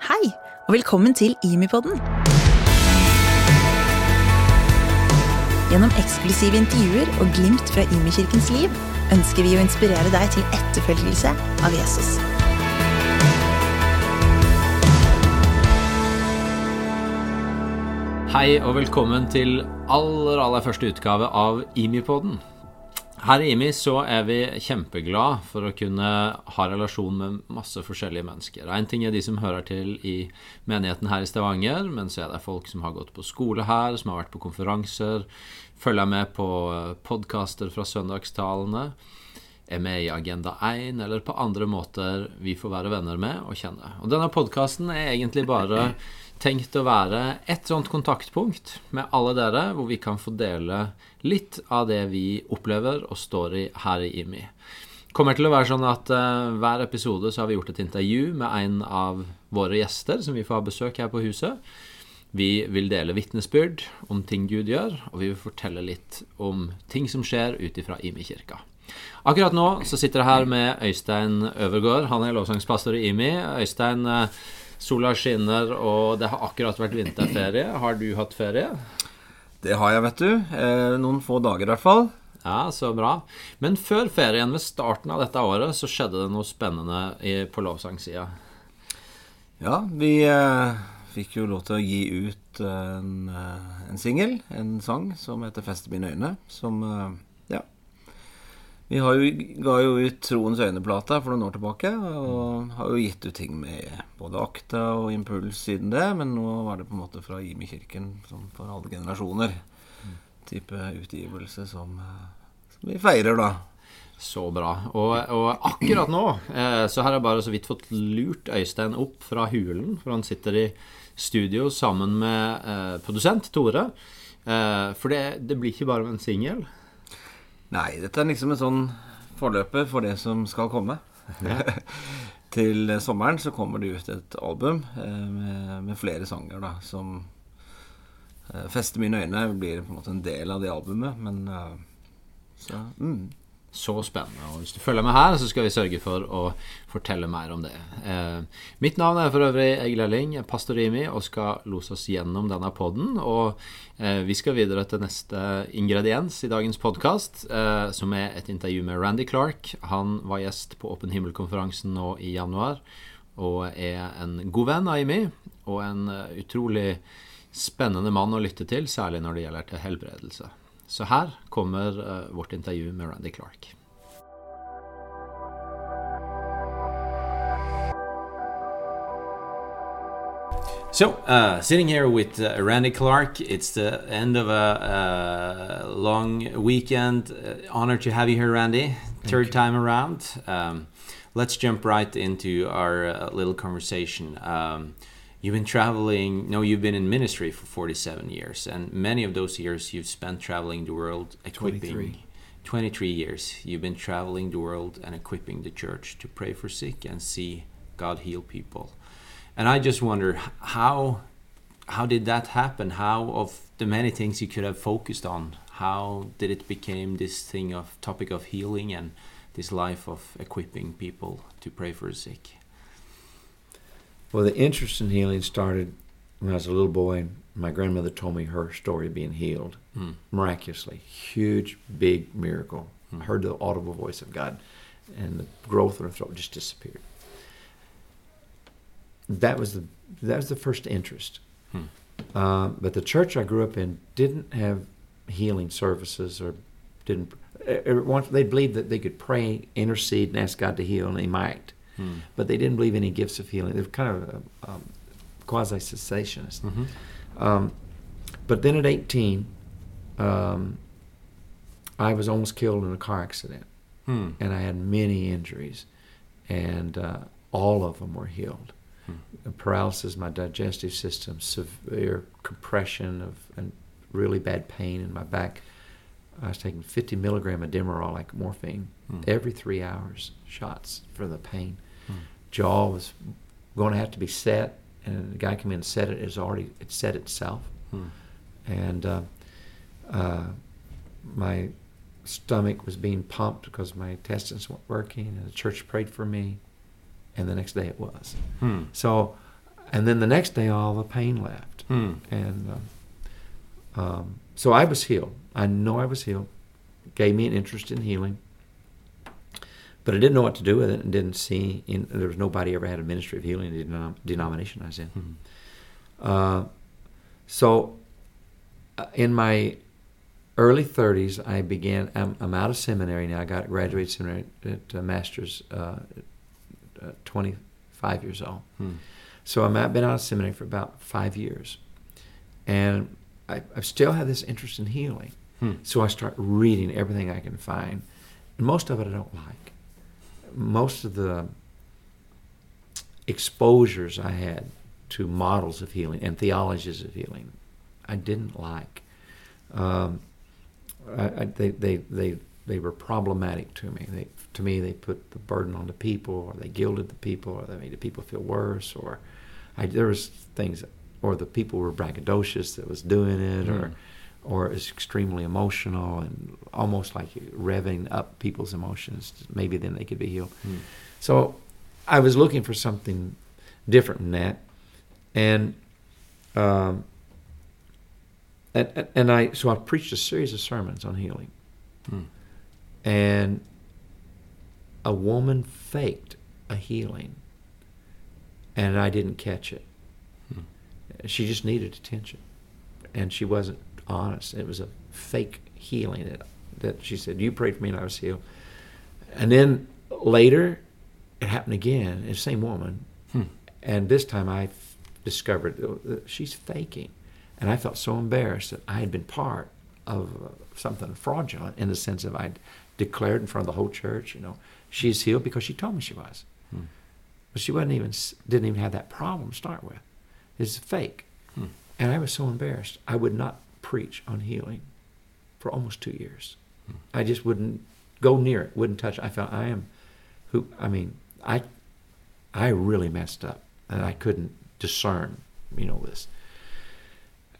Hei, og velkommen til Imipodden. Gjennom eksklusive intervjuer og glimt fra Imikirkens liv ønsker vi å inspirere deg til etterfølgelse av Jesus. Hei og velkommen til aller, aller første utgave av IMI-podden. Her i IMI så er vi kjempeglad for å kunne ha relasjon med masse forskjellige mennesker. En ting er de som hører til i menigheten her i Stavanger, men så er det folk som har gått på skole her, som har vært på konferanser, følger med på podkaster fra søndagstalene, er med i Agenda 1, eller på andre måter vi får være venner med og kjenne. Og denne podkasten er egentlig bare tenkt å være et sånt kontaktpunkt med alle dere, hvor vi kan få dele litt av det vi opplever og står i her i IMI. kommer til å være sånn at uh, Hver episode så har vi gjort et intervju med en av våre gjester som vi får ha besøk her på huset. Vi vil dele vitnesbyrd om ting Gud gjør, og vi vil fortelle litt om ting som skjer ut ifra IMI-kirka. Akkurat nå så sitter jeg her med Øystein Øvergård. Han er lovsangspastor i IMI. Øystein, uh, Sola skinner, og det har akkurat vært vinterferie. Har du hatt ferie? Det har jeg, vet du. Eh, noen få dager i hvert fall. Ja, så bra. Men før ferien, ved starten av dette året, så skjedde det noe spennende på lovsangsida. Ja, vi eh, fikk jo lov til å gi ut en, eh, en singel, en sang, som heter 'Feste mine øyne'. Som. Vi jo, ga jo ut Troens øyne-plata for noen år tilbake, og har jo gitt ut ting med både Akta og Impuls siden det, men nå var det på en måte fra Imi kirken, som for alle generasjoner, type utgivelse som, som vi feirer, da. Så bra. Og, og akkurat nå eh, så har jeg bare så vidt fått lurt Øystein opp fra hulen, for han sitter i studio sammen med eh, produsent Tore. Eh, for det, det blir ikke bare med en singel. Nei, dette er liksom en sånn forløper for det som skal komme. Til sommeren så kommer det ut et album eh, med, med, flere sanger da, som eh, fester mine øyne. Blir på en måte en del av det albumet, men eh, så mm. Så spennende. Og hvis du følger med her, så skal vi sørge for å fortelle mer om det. Eh, mitt navn er for øvrig Egil Elling, pastor Imi, og skal lose oss gjennom denne poden. Og eh, vi skal videre til neste ingrediens i dagens podkast, eh, som er et intervju med Randy Clark. Han var gjest på Åpen himmel-konferansen nå i januar, og er en god venn av Imi, og en uh, utrolig spennende mann å lytte til, særlig når det gjelder til helbredelse. Så her kommer uh, vårt intervju med Randy Clark. So, uh, sitting here with uh, Randy Clark, it's the end of a, uh, long weekend. Uh, honor to have you here, Randy. Third time around. Um, let's jump right into our uh, little conversation. Um, you've been traveling, no, you've been in ministry for 47 years, and many of those years you've spent traveling the world equipping. 23. 23 years you've been traveling the world and equipping the church to pray for sick and see God heal people. And I just wonder how how did that happen? How of the many things you could have focused on, how did it become this thing of topic of healing and this life of equipping people to pray for the sick? Well, the interest in healing started when I was a little boy, and my grandmother told me her story of being healed Mm. miraculously. Huge, big miracle. I heard the audible voice of God, and the growth in her throat just disappeared. That was the that was the first interest. Hmm. Uh, but the church I grew up in didn't have healing services or didn't. Once they believed that they could pray, intercede, and ask God to heal, and they might Hmm. but they didn't believe any gifts of healing. They were kind of um, quasi cessationist. Mhm. Um, but then at 18, um, I was almost killed in a car accident, Hmm. and I had many injuries, and uh, all of them were healed. Hmm. Paralysis, my digestive system, severe compression of and really bad pain in my back. I was taking 50 milligram of Demerol, like morphine, Hmm. every three hours, shots for the pain. Jaw was going to have to be set, and the guy came in and set it. It was already it set itself, Hmm. and uh, uh, my stomach was being pumped because my intestines weren't working, and the church prayed for me, and the next day it was. Hmm. So and then the next day, all the pain left, Hmm. and um, um, so I was healed. I know I was healed. Gave me an interest in healing, but I didn't know what to do with it, and didn't see. In, there was nobody ever had a ministry of healing in the denom- denomination I was in. Uh, so, uh, in my early 30s, I began. I'm, I'm out of seminary now. I got graduated seminary at uh, master's, uh, at 25 years old. Hmm. So I'm, I've been out of seminary for about five years, and I, I still have this interest in healing. Hmm. So I start reading everything I can find, and most of it I don't like. Most of the exposures I had to models of healing and theologies of healing, I didn't like. Um, I, I, they, they, they, they were problematic to me. They, to me, they put the burden on the people, or they gilded the people, or they made the people feel worse, or I, there was things, or the people were braggadocious that was doing it, Mm. or it is extremely emotional and almost like revving up people's emotions. Maybe then they could be healed. Hmm. So I was looking for something different than that, and um, and and- I so I preached a series of sermons on healing, Hmm. and a woman faked a healing, and I didn't catch it. Hmm. She just needed attention, and she wasn't honest. It was a fake healing that that she said, "You prayed for me, and I was healed." And then later, it happened again. It's the same woman, Hmm. and this time I f- discovered that she's faking, and I felt so embarrassed that I had been part of something fraudulent in the sense of I'd declared in front of the whole church, you know, she's healed because she told me she was, Hmm. but she wasn't even didn't even have that problem to start with. It's fake, Hmm. and I was so embarrassed. I would not preach on healing for almost two years. I just wouldn't go near it, wouldn't touch it. I felt I am who I mean, I I really messed up and I couldn't discern, you know, this.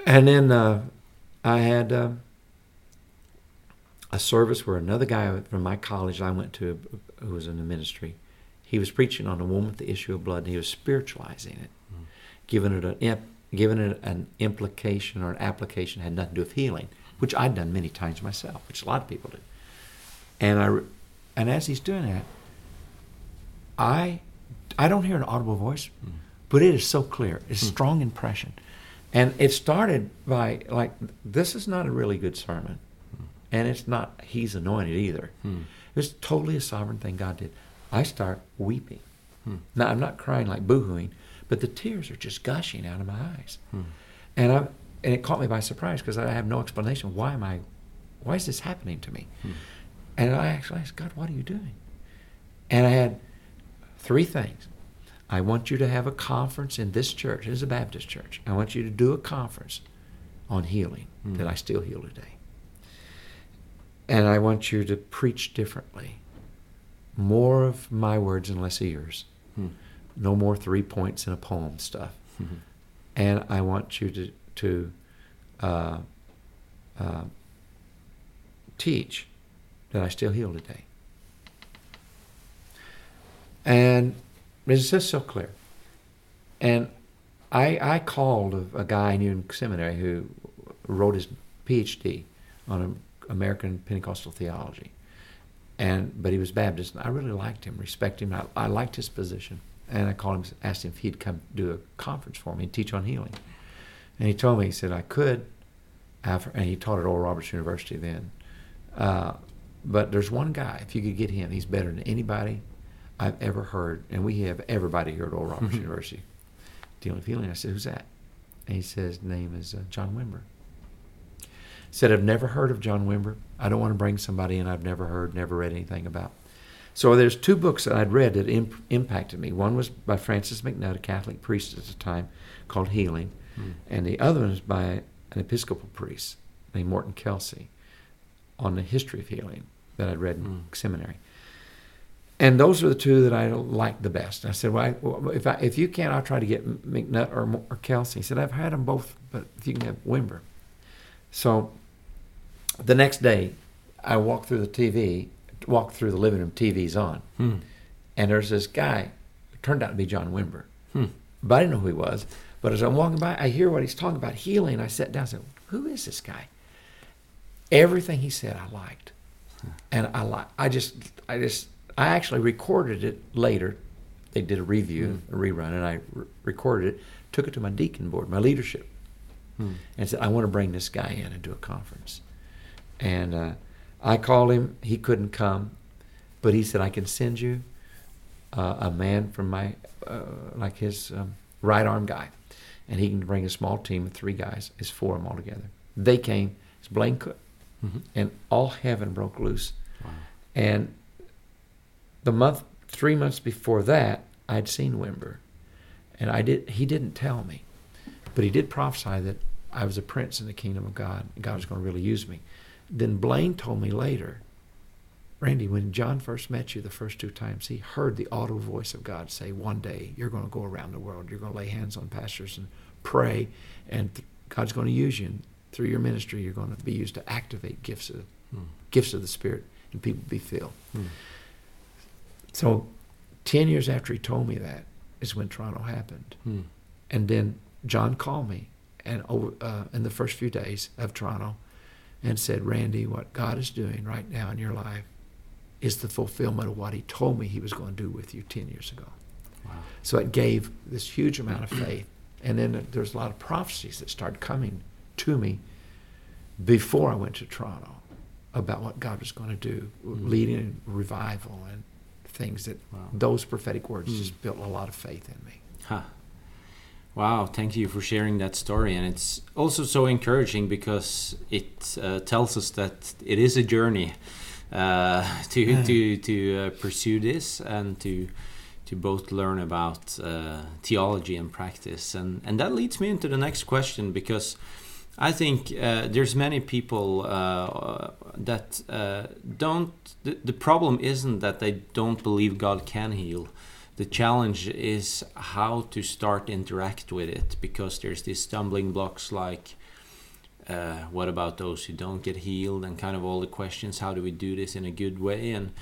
And then uh, I had uh, a service where another guy from my college I went to, who was in the ministry, he was preaching on a woman with the issue of blood, and he was spiritualizing it, giving it an giving it an implication or an application had nothing to do with healing, which I'd done many times myself, which a lot of people do. And I, and as he's doing that, I, I don't hear an audible voice, but it is so clear. It's a strong impression, and it started by like this is not a really good sermon, and it's not he's anointed either. Hmm. It's totally a sovereign thing God did. I start weeping. Hmm. Now I'm not crying like boohooing, but the tears are just gushing out of my eyes, Hmm. and I and it caught me by surprise because I have no explanation. Why am I? Why is this happening to me? Hmm. And I actually asked God, "What are you doing?" And I had three things. I want you to have a conference in this church. It is a Baptist church. I want you to do a conference on healing Hmm. that I still heal today. And I want you to preach differently. More of my words and less of yours. No more three points in a poem stuff. Hmm. And I want you to, to uh, uh, teach that I still heal today. And it's just so clear. And I, I called a, a guy I knew in seminary who wrote his PhD on American Pentecostal theology. And but he was Baptist, and I really liked him, respect him. I, I liked his position, and I called him, asked him if he'd come do a conference for me and teach on healing. And he told me, he said I could, after, and he taught at Oral Roberts University then. Uh, but there's one guy, if you could get him, he's better than anybody I've ever heard, and we have everybody here at Oral Roberts University dealing with healing. I said, who's that? And he says, his name is uh, John Wimber. Said, I've never heard of John Wimber. I don't want to bring somebody in I've never heard, never read anything about. So there's two books that I'd read that imp- impacted me. One was by Francis MacNutt, a Catholic priest at the time, called Healing, and the other one is by an Episcopal priest named Morton Kelsey on the history of healing that I'd read in Mm. seminary. And those are the two that I liked the best. I said, well, I, well, if, I, if you can't, I'll try to get MacNutt or, or Kelsey. He said, I've had them both, but if you can have Wimber. So the next day, I walked through the TV, walked through the living room, TV's on, Hmm. and there's this guy, turned out to be John Wimber. Hmm. but I didn't know who he was. But as I'm walking by, I hear what he's talking about healing. I sat down and said, Who is this guy? Everything he said, I liked. And I like, I just, I just, I actually recorded it later. They did a review, a rerun, and I re- recorded it, took it to my deacon board, my leadership, and said, I want to bring this guy in and do a conference. And uh, I called him. He couldn't come, but he said, I can send you uh, a man from my, uh, like his um, right arm guy. And he can bring a small team of three guys. It's four of them altogether. They came. It's Blaine Cook. And all heaven broke loose. And the month, three months before that, I'd seen Wimber. And I did, he didn't tell me, but he did prophesy that I was a prince in the kingdom of God. And God was going to really use me. Then Blaine told me later, Randy, when John first met you the first two times, he heard the audible voice of God say, One day you're going to go around the world. You're going to lay hands on pastors and pray, and God's going to use you. And through your ministry, you're going to be used to activate gifts of, gifts of the Spirit, and people be filled. So, 10 years after he told me that is when Toronto happened. Hmm. And then John called me and over, uh, in the first few days of Toronto and said, Randy, what God is doing right now in your life is the fulfillment of what he told me he was going to do with you 10 years ago. Wow. So it gave this huge amount of faith. And then there's a lot of prophecies that started coming to me before I went to Toronto about what God was going to do, mm-hmm. leading in revival and things that Wow. those prophetic words hmm. just built a lot of faith in me. Huh. Wow, thank you for sharing that story. And it's also so encouraging because it uh, tells us that it is a journey uh, to, to, to uh, pursue this and to, to both learn about uh, theology and practice. And, and that leads me into the next question because I think uh, there's many people uh, that uh, don't. The, the problem isn't that they don't believe God can heal. The challenge is how to start interact with it because there's these stumbling blocks like uh, what about those who don't get healed and kind of all the questions how do we do this in a good way? And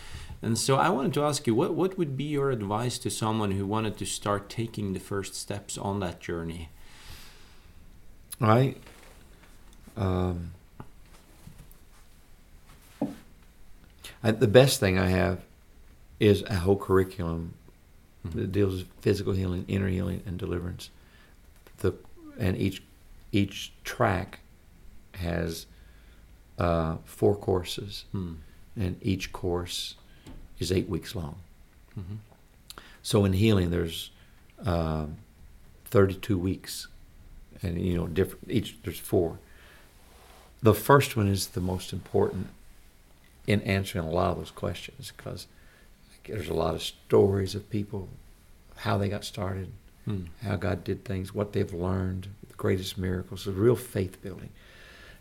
and so I wanted to ask you what what would be your advice to someone who wanted to start taking the first steps on that journey? I, um, I, the best thing I have is a whole curriculum that deals with physical healing, inner healing, and deliverance. The and each each track has uh, four courses, Hmm. and each course is eight weeks long. So in healing, there's um, 32 weeks, and you know, different. Each there's four. The first one is the most important in answering a lot of those questions because there's a lot of stories of people, how they got started, Hmm. how God did things, what they've learned, the greatest miracles, the real faith building.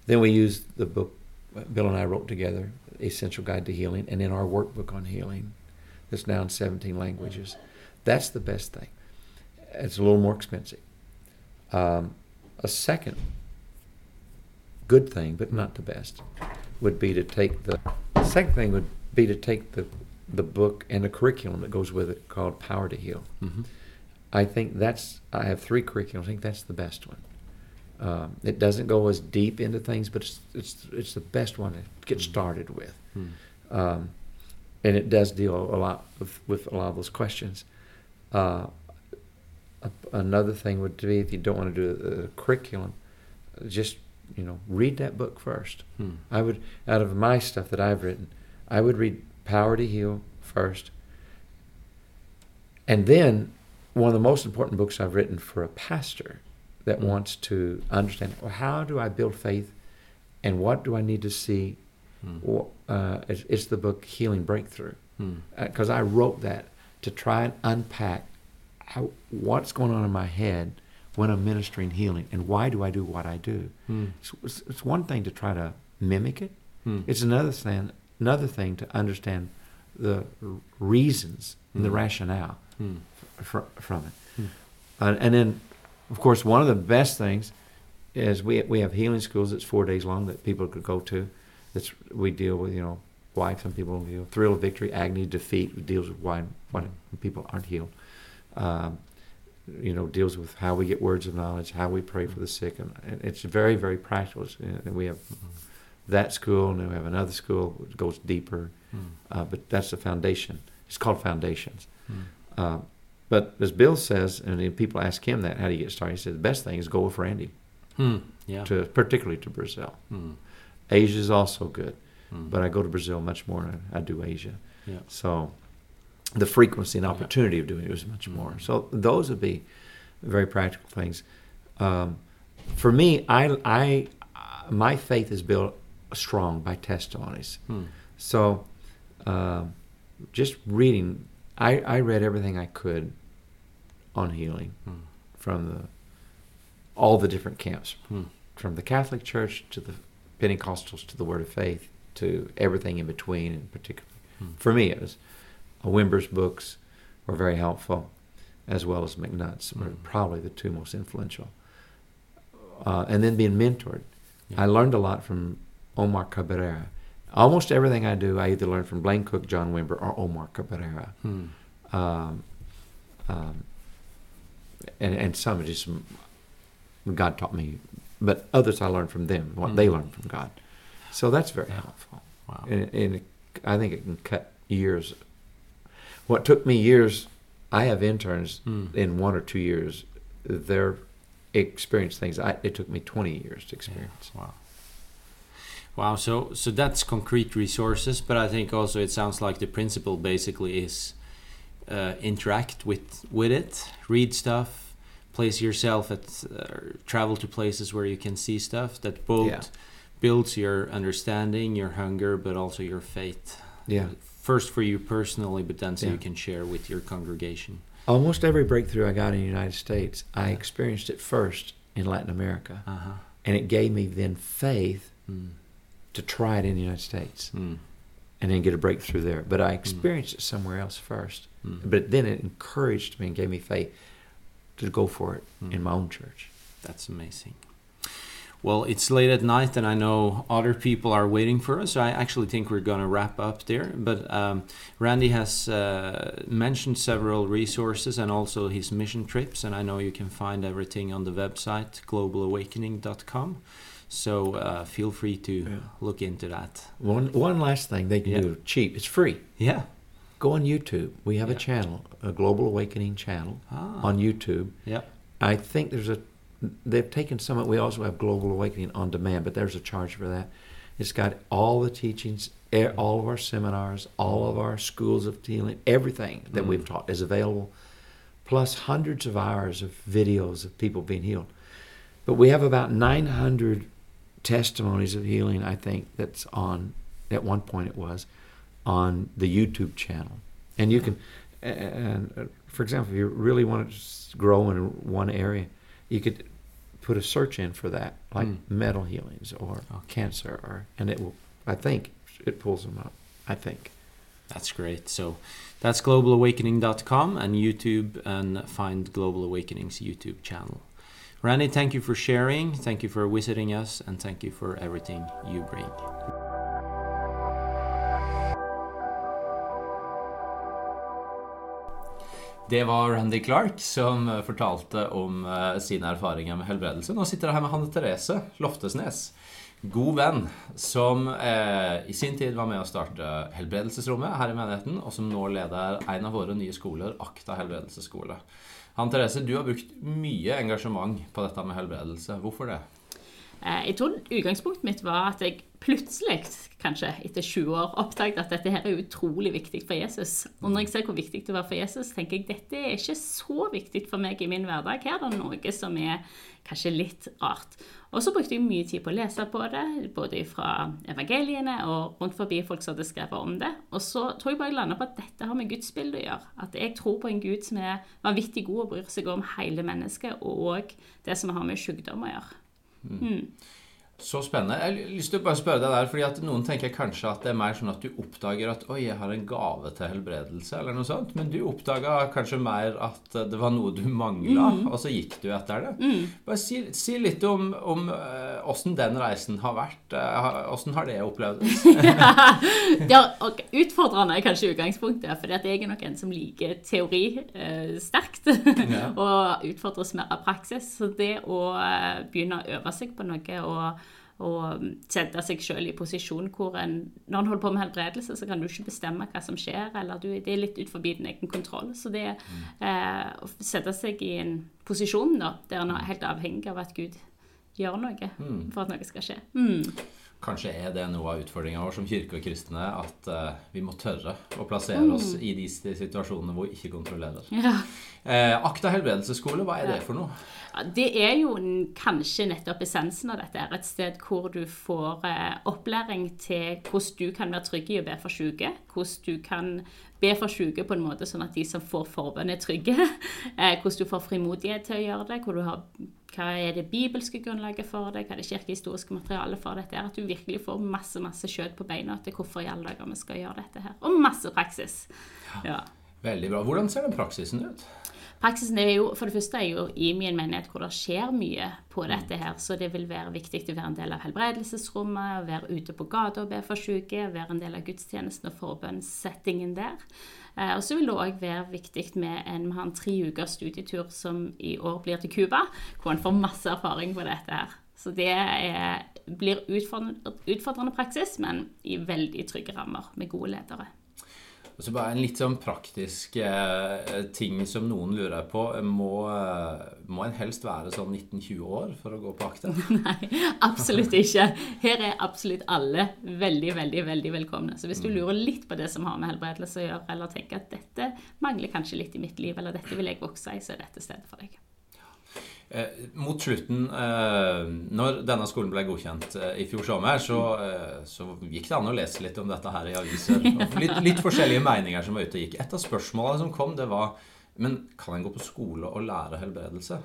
Then we use the book Bill and I wrote together, Essential Guide to Healing, and then our workbook on healing that's now in 17 languages. That's the best thing. It's a little more expensive. Um, a second good thing, but not the best, would be to take the, the second thing would be to take the the book and the curriculum that goes with it called Power to Heal. Mhm. I think that's I have three curriculums. I think that's the best one. Um, it doesn't go as deep into things, but it's it's it's the best one to get started with, Hmm. um, and it does deal a lot with, with a lot of those questions. Uh, another thing would be if you don't want to do a, a curriculum, just you know read that book first. Hmm. I would out of my stuff that I've written, I would read Power to Heal first, and then one of the most important books I've written for a pastor that wants to understand well, how do I build faith and what do I need to see. Hmm. Uh, it's, it's the book Healing Breakthrough Hmm. because I wrote that to try and unpack how, what's going on in my head when I'm ministering healing and why do I do what I do. Hmm. It's, it's, it's one thing to try to mimic it. Hmm. It's another thing, another thing to understand the reasons and the Hmm. rationale Hmm. fr- from it. Hmm. Uh, and then, of course, one of the best things is we we have healing schools that's four days long that people could go to. That's we deal with you know why some people you know, thrill of victory, agony, defeat. Deals with why why people aren't healed. Um, you know, deals with how we get words of knowledge, how we pray for the sick, and, and it's very, very practical. It's, and we have that school, and then we have another school that goes deeper, uh, but that's the foundation. It's called Foundations. Uh, but as Bill says, and people ask him that, how do you get started? He said the best thing is go with Randy, Hmm. Yeah. to particularly to Brazil. Hmm. Asia is also good, Hmm. but I go to Brazil much more than I do Asia. Yeah. So the frequency and Yeah. opportunity of doing it was much more. Mhm. So those would be very practical things. Um, for me, I, I, my faith is built strong by testimonies. Hmm. So um, just reading, I, I read everything I could on healing Hmm. from the all the different camps, Hmm. from the Catholic Church to the Pentecostals to the Word of Faith to everything in between, and particularly Hmm. for me, it was uh, Wimber's books were very helpful, as well as MacNutt's were Hmm. probably the two most influential. Uh, and then being mentored, Yeah. I learned a lot from Omar Cabrera. Almost everything I do, I either learn from Blaine Cook, John Wimber, or Omar Cabrera. Hmm. Um, um, and, and some just God taught me, but others I learned from them, what they Mm. learned from God. So that's very Yeah. helpful. Wow. And, and I think it can cut years. What took me years, I have interns Hmm. in one or two years, they're experience things I, it took me 20 years to experience. Wow. Wow. So so that's concrete resources, but I think also it sounds like the principle basically is uh, interact with with it, read stuff, place yourself at uh, travel to places where you can see stuff that both Yeah. builds your understanding, your hunger, but also your faith. Yeah. First for you personally, but then so you can share with your congregation. Almost every breakthrough I got in the United States, I experienced it first in Latin America. Uh huh. And it gave me then faith Mm. To try it in the United States Mm. and then get a breakthrough there. But I experienced it somewhere else first. Mm. But then it encouraged me and gave me faith to go for it Mm. in my own church. That's amazing. Well, it's late at night, and I know other people are waiting for us. So I actually think we're going to wrap up there. But um, Randy has uh, mentioned several resources and also his mission trips, and I know you can find everything on the website globalawakening.com. So uh, feel free to Yeah. look into that. One, one last thing they can Yeah. do cheap. It's free. Yeah. Go on YouTube. We have Yeah. a channel, a Global Awakening channel Ah. on YouTube. Yeah. I think there's a. They've taken some. Of we also have Global Awakening on demand, but there's a charge for that. It's got all the teachings, all of our seminars, all of our schools of healing, everything that Mm. we've taught is available, plus hundreds of hours of videos of people being healed. But we have about 900 testimonies of healing. I think that's on. At one point, it was on the YouTube channel, and you can. And uh, for example, if you really want to grow in one area, you could put a search in for that, like Mm. metal healings or Okay. cancer, or and it will. I think it pulls them up. I think. That's great. So that's globalawakening.com and YouTube and find Global Awakening's YouTube channel. Randy, thank you for sharing. Thank you for visiting us and thank you for everything you bring. Det var Randy Clark som eh, fortalte om eh, sine erfaringer med helbredelse. Nå sitter jeg her med Hanne Therese Loftesnes. God venn som eh, i sin tid var med å starte Helbredelsesrommet her i menigheten, og som nå leder en av våre nye skoler, Akta helbredelsesskole. Hanne Therese, du har brukt mye engasjement på dette med helbredelse. Hvorfor det? Eh, Jeg tror utgangspunktet mitt var at jeg plutselig, kanskje etter 20 år, oppdaget at dette her er utrolig viktig for Jesus. Og når jeg ser hvor viktig det var for Jesus, tenker jeg dette er ikke så viktig for meg i min hverdag. Her er det noe som er kanskje litt rart. Og så brukte jeg mye tid på å lese på det, både fra evangeliene og rundt forbi folk som hadde skrevet om det. Og så tror jeg bare jeg landa på at dette har med Guds bilde å gjøre. At jeg tror på en Gud som er vanvittig god og bryr seg om hele mennesket, og det som har med sykdom å gjøre. Så spennende. Jeg har lyst til å bare spørre deg der, fordi at Noen tenker kanskje at det er mer sånn at du oppdager at 'oi, jeg har en gave til helbredelse', eller noe sånt. Men du oppdaga kanskje mer at det var noe du mangla, Mm. og så gikk du etter det. Bare si, si litt om, om eh, åssen den reisen har vært. Eh, Åssen har det opplevdes? Ja, og utfordrende er kanskje utgangspunktet, for jeg er nok en som liker teori eh, sterkt. Ja. og utfordres mer av praksis. Så det å eh, begynne å øve seg på noe og, og sette seg selv i posisjon hvor en Når en holder på med helbredelse, så kan du ikke bestemme hva som skjer, eller du, det er litt ut forbi din egen kontroll. Så det eh, å sette seg i en posisjon da, der en er helt avhengig av at Gud gjør noe for at noe skal skje. Mm. Kanskje er det noe av utfordringa vår som kirke og kristne, at uh, vi må tørre å plassere oss i de situasjonene hvor vi ikke kontrollerer. Ja. Eh, Akta helbredelsesskole, hva er det for noe? Ja, Det er jo kanskje nettopp essensen av dette. Et sted hvor du får eh, opplæring til hvordan du kan være trygg i å be for syke. Hvordan du kan be for syke på en måte sånn at de som får forbønn, er trygge. Eh, hvordan du får frimodighet til å gjøre det. Hvor du har, hva er det bibelske grunnlaget for det? Hva er det kirkehistoriske materialet for dette? At du virkelig får masse masse kjøtt på beina til hvorfor i alle dager vi skal gjøre dette her. Og masse praksis. Ja. Veldig bra. Hvordan ser den praksisen ut? Praksisen er jo, For det første er jo IMI en menighet hvor det skjer mye på dette. her, Så det vil være viktig å være en del av helbredelsesrommet, være ute på gata og be for syke, være en del av gudstjenesten og forbønnssettingen der. Eh, og så vil det òg være viktig med en, vi har en tre ukers studietur som i år blir til Cuba, hvor en får masse erfaring på dette her. Så det er, blir utfordrende, utfordrende praksis, men i veldig trygge rammer med gode ledere. Og så bare En litt sånn praktisk eh, ting som noen lurer på. Må, eh, må en helst være sånn 19-20 år for å gå på akta? Nei, absolutt ikke. Her er absolutt alle veldig, veldig veldig velkomne. Så hvis du lurer litt på det som har med helbredelse å gjøre, eller tenker at dette mangler kanskje litt i mitt liv, eller dette vil jeg vokse i, så er dette stedet for deg. Eh, mot slutten, eh, når denne skolen ble godkjent eh, i fjor sommer, så, så gikk det an å lese litt om dette her i aviser. Litt, litt forskjellige meninger som var ute og gikk. Et av spørsmålene som kom, det var Men kan en gå på skole og lære helbredelse?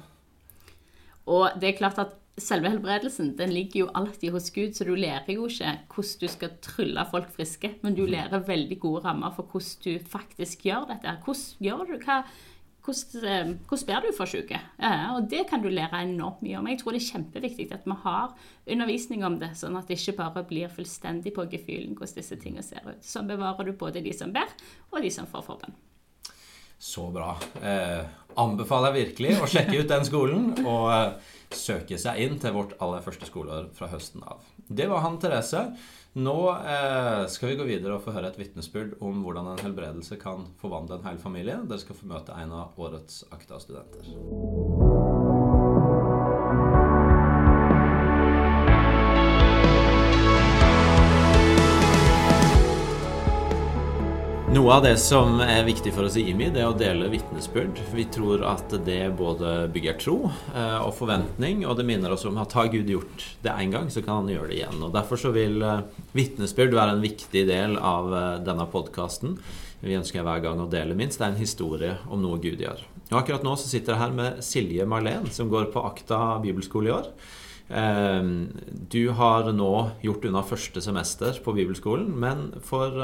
Og det er klart at selve helbredelsen den ligger jo alltid hos Gud, så du lærer jo ikke hvordan du skal trylle folk friske, men du lærer veldig gode rammer for hvordan du faktisk gjør dette. Hvordan gjør du hva hvordan, eh, hvordan blir du for syke? Og det kan du lære enormt mye om. Jeg tror det er kjempeviktig at vi har undervisning om det, sånn at det ikke bare blir fullstendig på gefühlen hvordan disse tingene ser ut. Så bevarer du både de som ber, og de som får forbønn. Så bra. Eh, anbefaler jeg virkelig å sjekke ut den skolen og eh, søke seg inn til vårt aller første skoleår fra høsten av. Det var han Therese. Nå eh, skal vi gå videre og få høre et vitnesbyrd om hvordan en helbredelse kan forvandle en hel familie. Dere skal få møte en av årets AKTA-studenter. Noe av det som er viktig for oss i IMI, det er å dele vitnesbyrd. Vi tror at det både bygger tro eh, og forventning, og det minner oss om at har Gud gjort det én gang, så kan han gjøre det igjen. Og Derfor så vil eh, vitnesbyrd være en viktig del av eh, denne podkasten. Vi ønsker hver gang å dele minst. Det er en historie om noe Gud gjør. Og Akkurat nå så sitter jeg her med Silje Marlen, som går på Akta bibelskole i år. Du har nå gjort unna første semester på bibelskolen, men for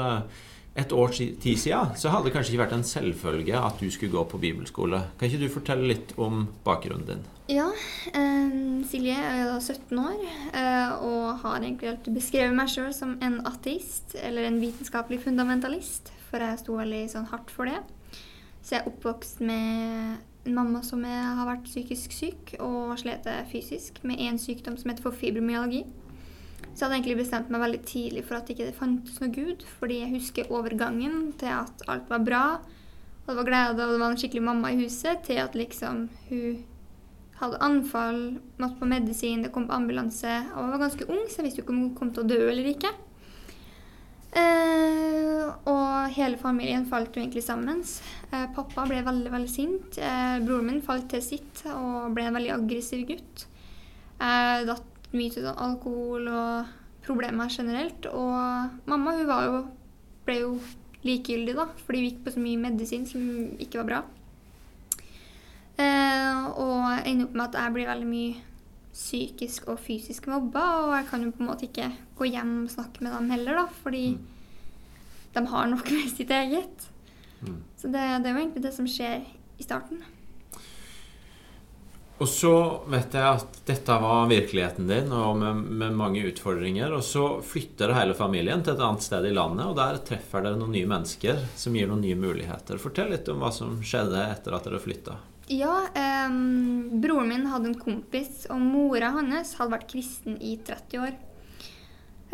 et års tid siden så hadde det kanskje ikke vært en selvfølge at du skulle gå på bibelskole. Kan ikke du fortelle litt om bakgrunnen din? Ja, eh, Silje er da 17 år eh, og har egentlig alltid beskrevet meg sjøl som en ateist, eller en vitenskapelig fundamentalist, for jeg sto veldig sånn hardt for det. Så jeg er oppvokst med en mamma som har vært psykisk syk og slet fysisk med en sykdom som heter for fibromyalgi. Så jeg hadde egentlig bestemt meg veldig tidlig for at det ikke fantes noe Gud, fordi jeg husker overgangen til at alt var bra, og det var glede, og det var en skikkelig mamma i huset, til at liksom hun hadde anfall, måtte på medisin, det kom på ambulanse. Og jeg var ganske ung, så jeg visste ikke om hun kom til å dø eller ikke. Eh, og hele familien falt jo egentlig sammen. Eh, pappa ble veldig veldig sint. Eh, broren min falt til sitt og ble en veldig aggressiv gutt. Eh, datt mye til sånn alkohol og problemer generelt. Og mamma hun var jo, ble jo likegyldig, da, fordi hun gikk på så mye medisin som ikke var bra. Eh, og ender opp med at jeg blir veldig mye psykisk og fysisk mobba, og jeg kan jo på en måte ikke gå hjem og snakke med dem heller, da, fordi de har nok med sitt eget. Mm. Så det, det er jo egentlig det som skjer i starten. Og så vet jeg at dette var virkeligheten din, og med, med mange utfordringer. Og så flytter hele familien til et annet sted i landet, og der treffer dere noen nye mennesker som gir noen nye muligheter. Fortell litt om hva som skjedde etter at dere flytta. Ja, eh, broren min hadde en kompis, og mora hans hadde vært kristen i 30 år.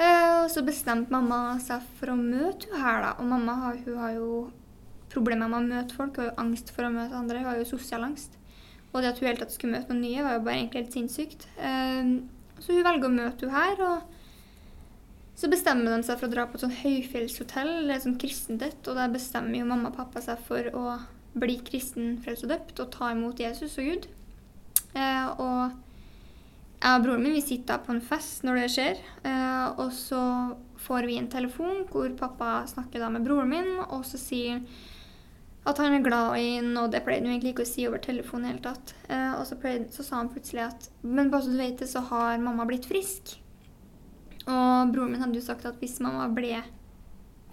Eh, og så bestemte mamma seg for å møte henne her, da. Og mamma har, har jo problemer med å møte folk, jo angst for å møte andre, hun har jo sosial angst. Og det at hun helt tatt skulle møte noen nye, var jo bare egentlig helt sinnssykt. Så hun velger å møte henne her, og så bestemmer de seg for å dra på et sånn høyfjellshotell, eller et sånt kristent et, og der bestemmer jo mamma og pappa seg for å bli kristen, frelst og døpt og ta imot Jesus og Gud. Eh, og jeg og broren min vi sitter på en fest når det skjer, eh, og så får vi en telefon hvor pappa snakker da med broren min, og så sier han at han er glad i henne, og det pleide han egentlig ikke å si over telefonen i hele tatt. Eh, og så, pleide, så sa han plutselig at Men bare så du vet det, så har mamma blitt frisk. Og broren min hadde jo sagt at hvis mamma ble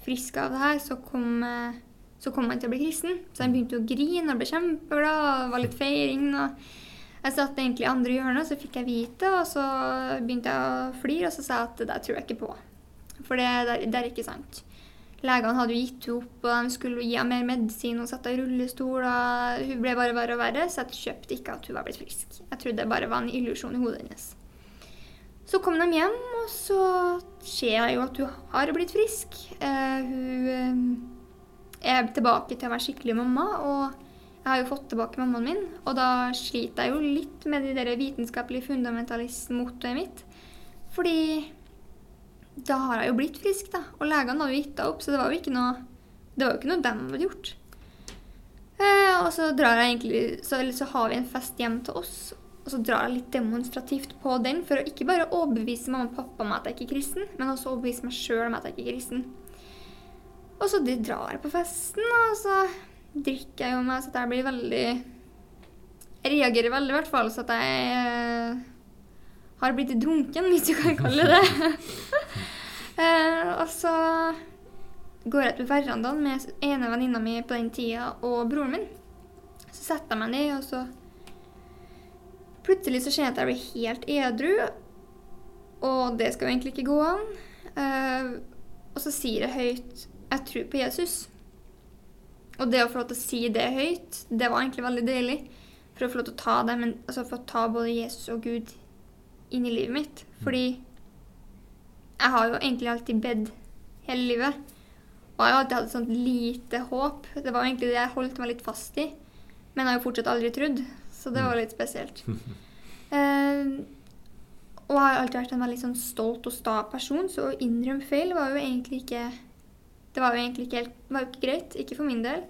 frisk av det her, så kom, eh, så kom han til å bli kristen. Så han begynte å grine og ble kjempeglad, og var litt feiring. Og jeg satt egentlig i andre hjørnet, så fikk jeg vite, og så begynte jeg å flire, og så sa jeg at det der tror jeg ikke på. For det, det, det er ikke sant. Legene hadde jo gitt henne opp, og de skulle gi henne mer medisin, sette henne i rullestol, og hun ble bare verre og verre, så jeg kjøpte ikke at hun var blitt frisk. Jeg trodde det bare var en illusjon i hodet hennes. Så kom de hjem, og så ser jeg jo at hun har blitt frisk. Eh, hun eh, er tilbake til å være skikkelig mamma, og jeg har jo fått tilbake mammaen min. Og da sliter jeg jo litt med det der vitenskapelige fundamentalist-mottoet mitt. Fordi da har jeg jo blitt frisk, da. Og legene hadde gitt opp, så det var jo ikke noe det var jo ikke noe de hadde gjort. Eh, og så drar jeg egentlig så, så har vi en fest hjem til oss, og så drar jeg litt demonstrativt på den for å ikke bare overbevise mamma og pappa om at jeg ikke er kristen, men også overbevise meg sjøl om at jeg ikke er kristen. Og så de drar jeg på festen, og så drikker jeg jo meg så jeg blir veldig Jeg reagerer veldig, i hvert fall, så at jeg eh, har blitt drunken, hvis du kan kalle det det. eh, og så går jeg ut på verandaen med ene venninna mi på den tida og broren min. Så setter jeg meg ned, og så Plutselig så skjer jeg at jeg blir helt edru, og det skal jo egentlig ikke gå an. Eh, og så sier jeg høyt 'Jeg tror på Jesus'. Og det å få lov til å si det høyt, det var egentlig veldig deilig. For å få lov til å ta det, men altså få ta både Jesus og Gud inn i livet mitt. Fordi jeg har jo egentlig alltid bedt hele livet. Og jeg har alltid hatt et sånt lite håp. Det var egentlig det jeg holdt meg litt fast i. Men jeg har jo fortsatt aldri trodd, så det var litt spesielt. Uh, og jeg har alltid vært en veldig sånn stolt og sta person, så å innrømme feil var jo egentlig ikke Det var jo egentlig ikke helt var jo ikke greit. Ikke for min del.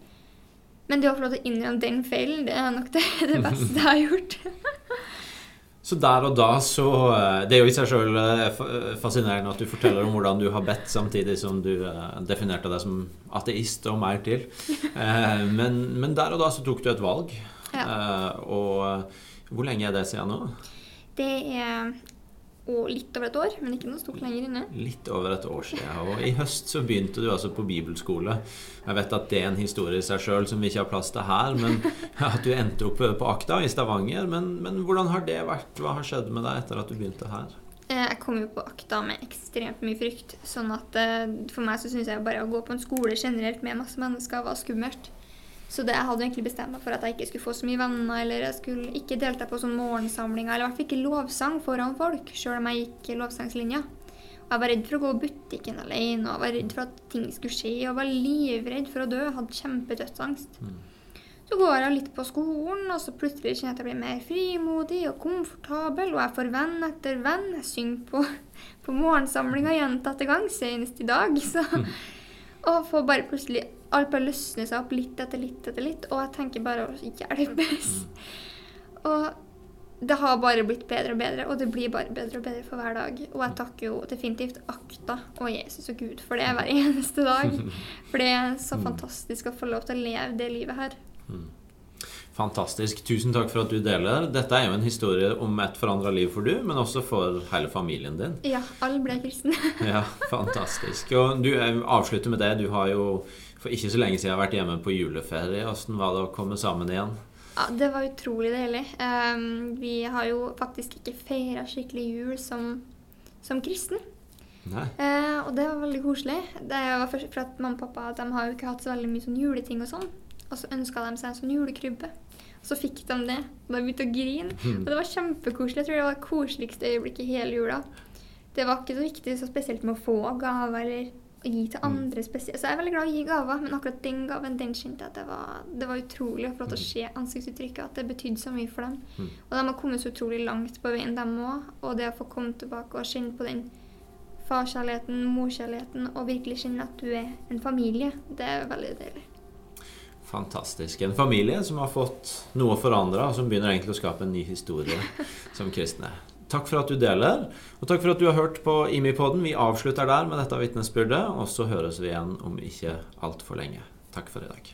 Men det å få lov til å innrømme den feilen, det er nok det, det beste jeg har gjort. Så der og da så eh, Det er jo i seg sjøl fascinerende at du forteller om hvordan du har bedt samtidig som du eh, definerte deg som ateist og mer til. Eh, Men, men der og da så tok du et valg. Ja. Eh, Og hvor lenge er det siden nå? Det er og litt over et år, men ikke noe stort lenger inne. Litt over et år siden. Og i høst så begynte du altså på bibelskole. Jeg vet at det er en historie i seg sjøl som vi ikke har plass til her, men at du endte opp på Akta i Stavanger. Men, men hvordan har det vært? Hva har skjedd med deg etter at du begynte her? Eh, Jeg kom jo på akta med ekstremt mye frykt. Sånn at eh, for meg så syns jeg bare å gå på en skole generelt med masse mennesker var skummelt. Så det, jeg hadde egentlig bestemt meg for at jeg ikke skulle få så mye venner, eller jeg skulle ikke delta på sånn morgensamlinger, eller i hvert fall ikke lovsang foran folk, sjøl om jeg gikk lovsangslinja. Og jeg var redd for å gå i butikken alene, og jeg var redd for at ting skulle skje, og var livredd for å dø. Jeg hadde kjempedødsangst. Så går jeg litt på skolen, og så plutselig kjenner jeg at jeg blir mer frimodig og komfortabel, og jeg får venn etter venn. Jeg synger på, på morgensamlinga gjentatte ganger, senest i dag. Så, og får bare plutselig Alt bare løsner seg opp litt etter litt etter litt, og jeg tenker bare å hjelpes. Og det har bare blitt bedre og bedre, og det blir bare bedre og bedre for hver dag. Og jeg takker jo definitivt Akta og Jesus og Gud for det hver eneste dag. For det er så fantastisk å få lov til å leve det livet her. Fantastisk. Tusen takk for at du deler. Dette er jo en historie om et forandra liv for du, men også for hele familien din. Ja, alle ble kristne. Ja, fantastisk. Og du avslutter med det. Du har jo for ikke så lenge siden vært hjemme på juleferie. Åssen var det å komme sammen igjen? Ja, Det var utrolig deilig. Um, vi har jo faktisk ikke feira skikkelig jul som, som kristen. Eh, og det var veldig koselig. Det var først for at Mamma og pappa de har jo ikke hatt så veldig mye sånn juleting og sånn. Og så ønska de seg en sånn julekrybbe. Så fikk de det. Og de begynte å grine. Og det var kjempekoselig. Jeg tror det var det koseligste øyeblikket i hele jula. Det var ikke så viktig så spesielt med å få gaver eller å gi til andre spesielt. Så jeg er veldig glad i å gi gaver, men akkurat den gaven den kjente jeg at det var, det var utrolig å få lov til å se ansiktsuttrykket, at det betydde så mye for dem. Og de har kommet så utrolig langt på veien, dem òg. Og det å få komme tilbake og kjenne på den farskjærligheten, morskjærligheten, og virkelig kjenne at du er en familie, det er veldig deilig. Fantastisk. En familie som har fått noe forandra, og som begynner egentlig å skape en ny historie som kristne. Takk for at du deler, og takk for at du har hørt på IMI-podden. Vi avslutter der med dette vitnesbyrdet, og så høres vi igjen om ikke altfor lenge. Takk for i dag.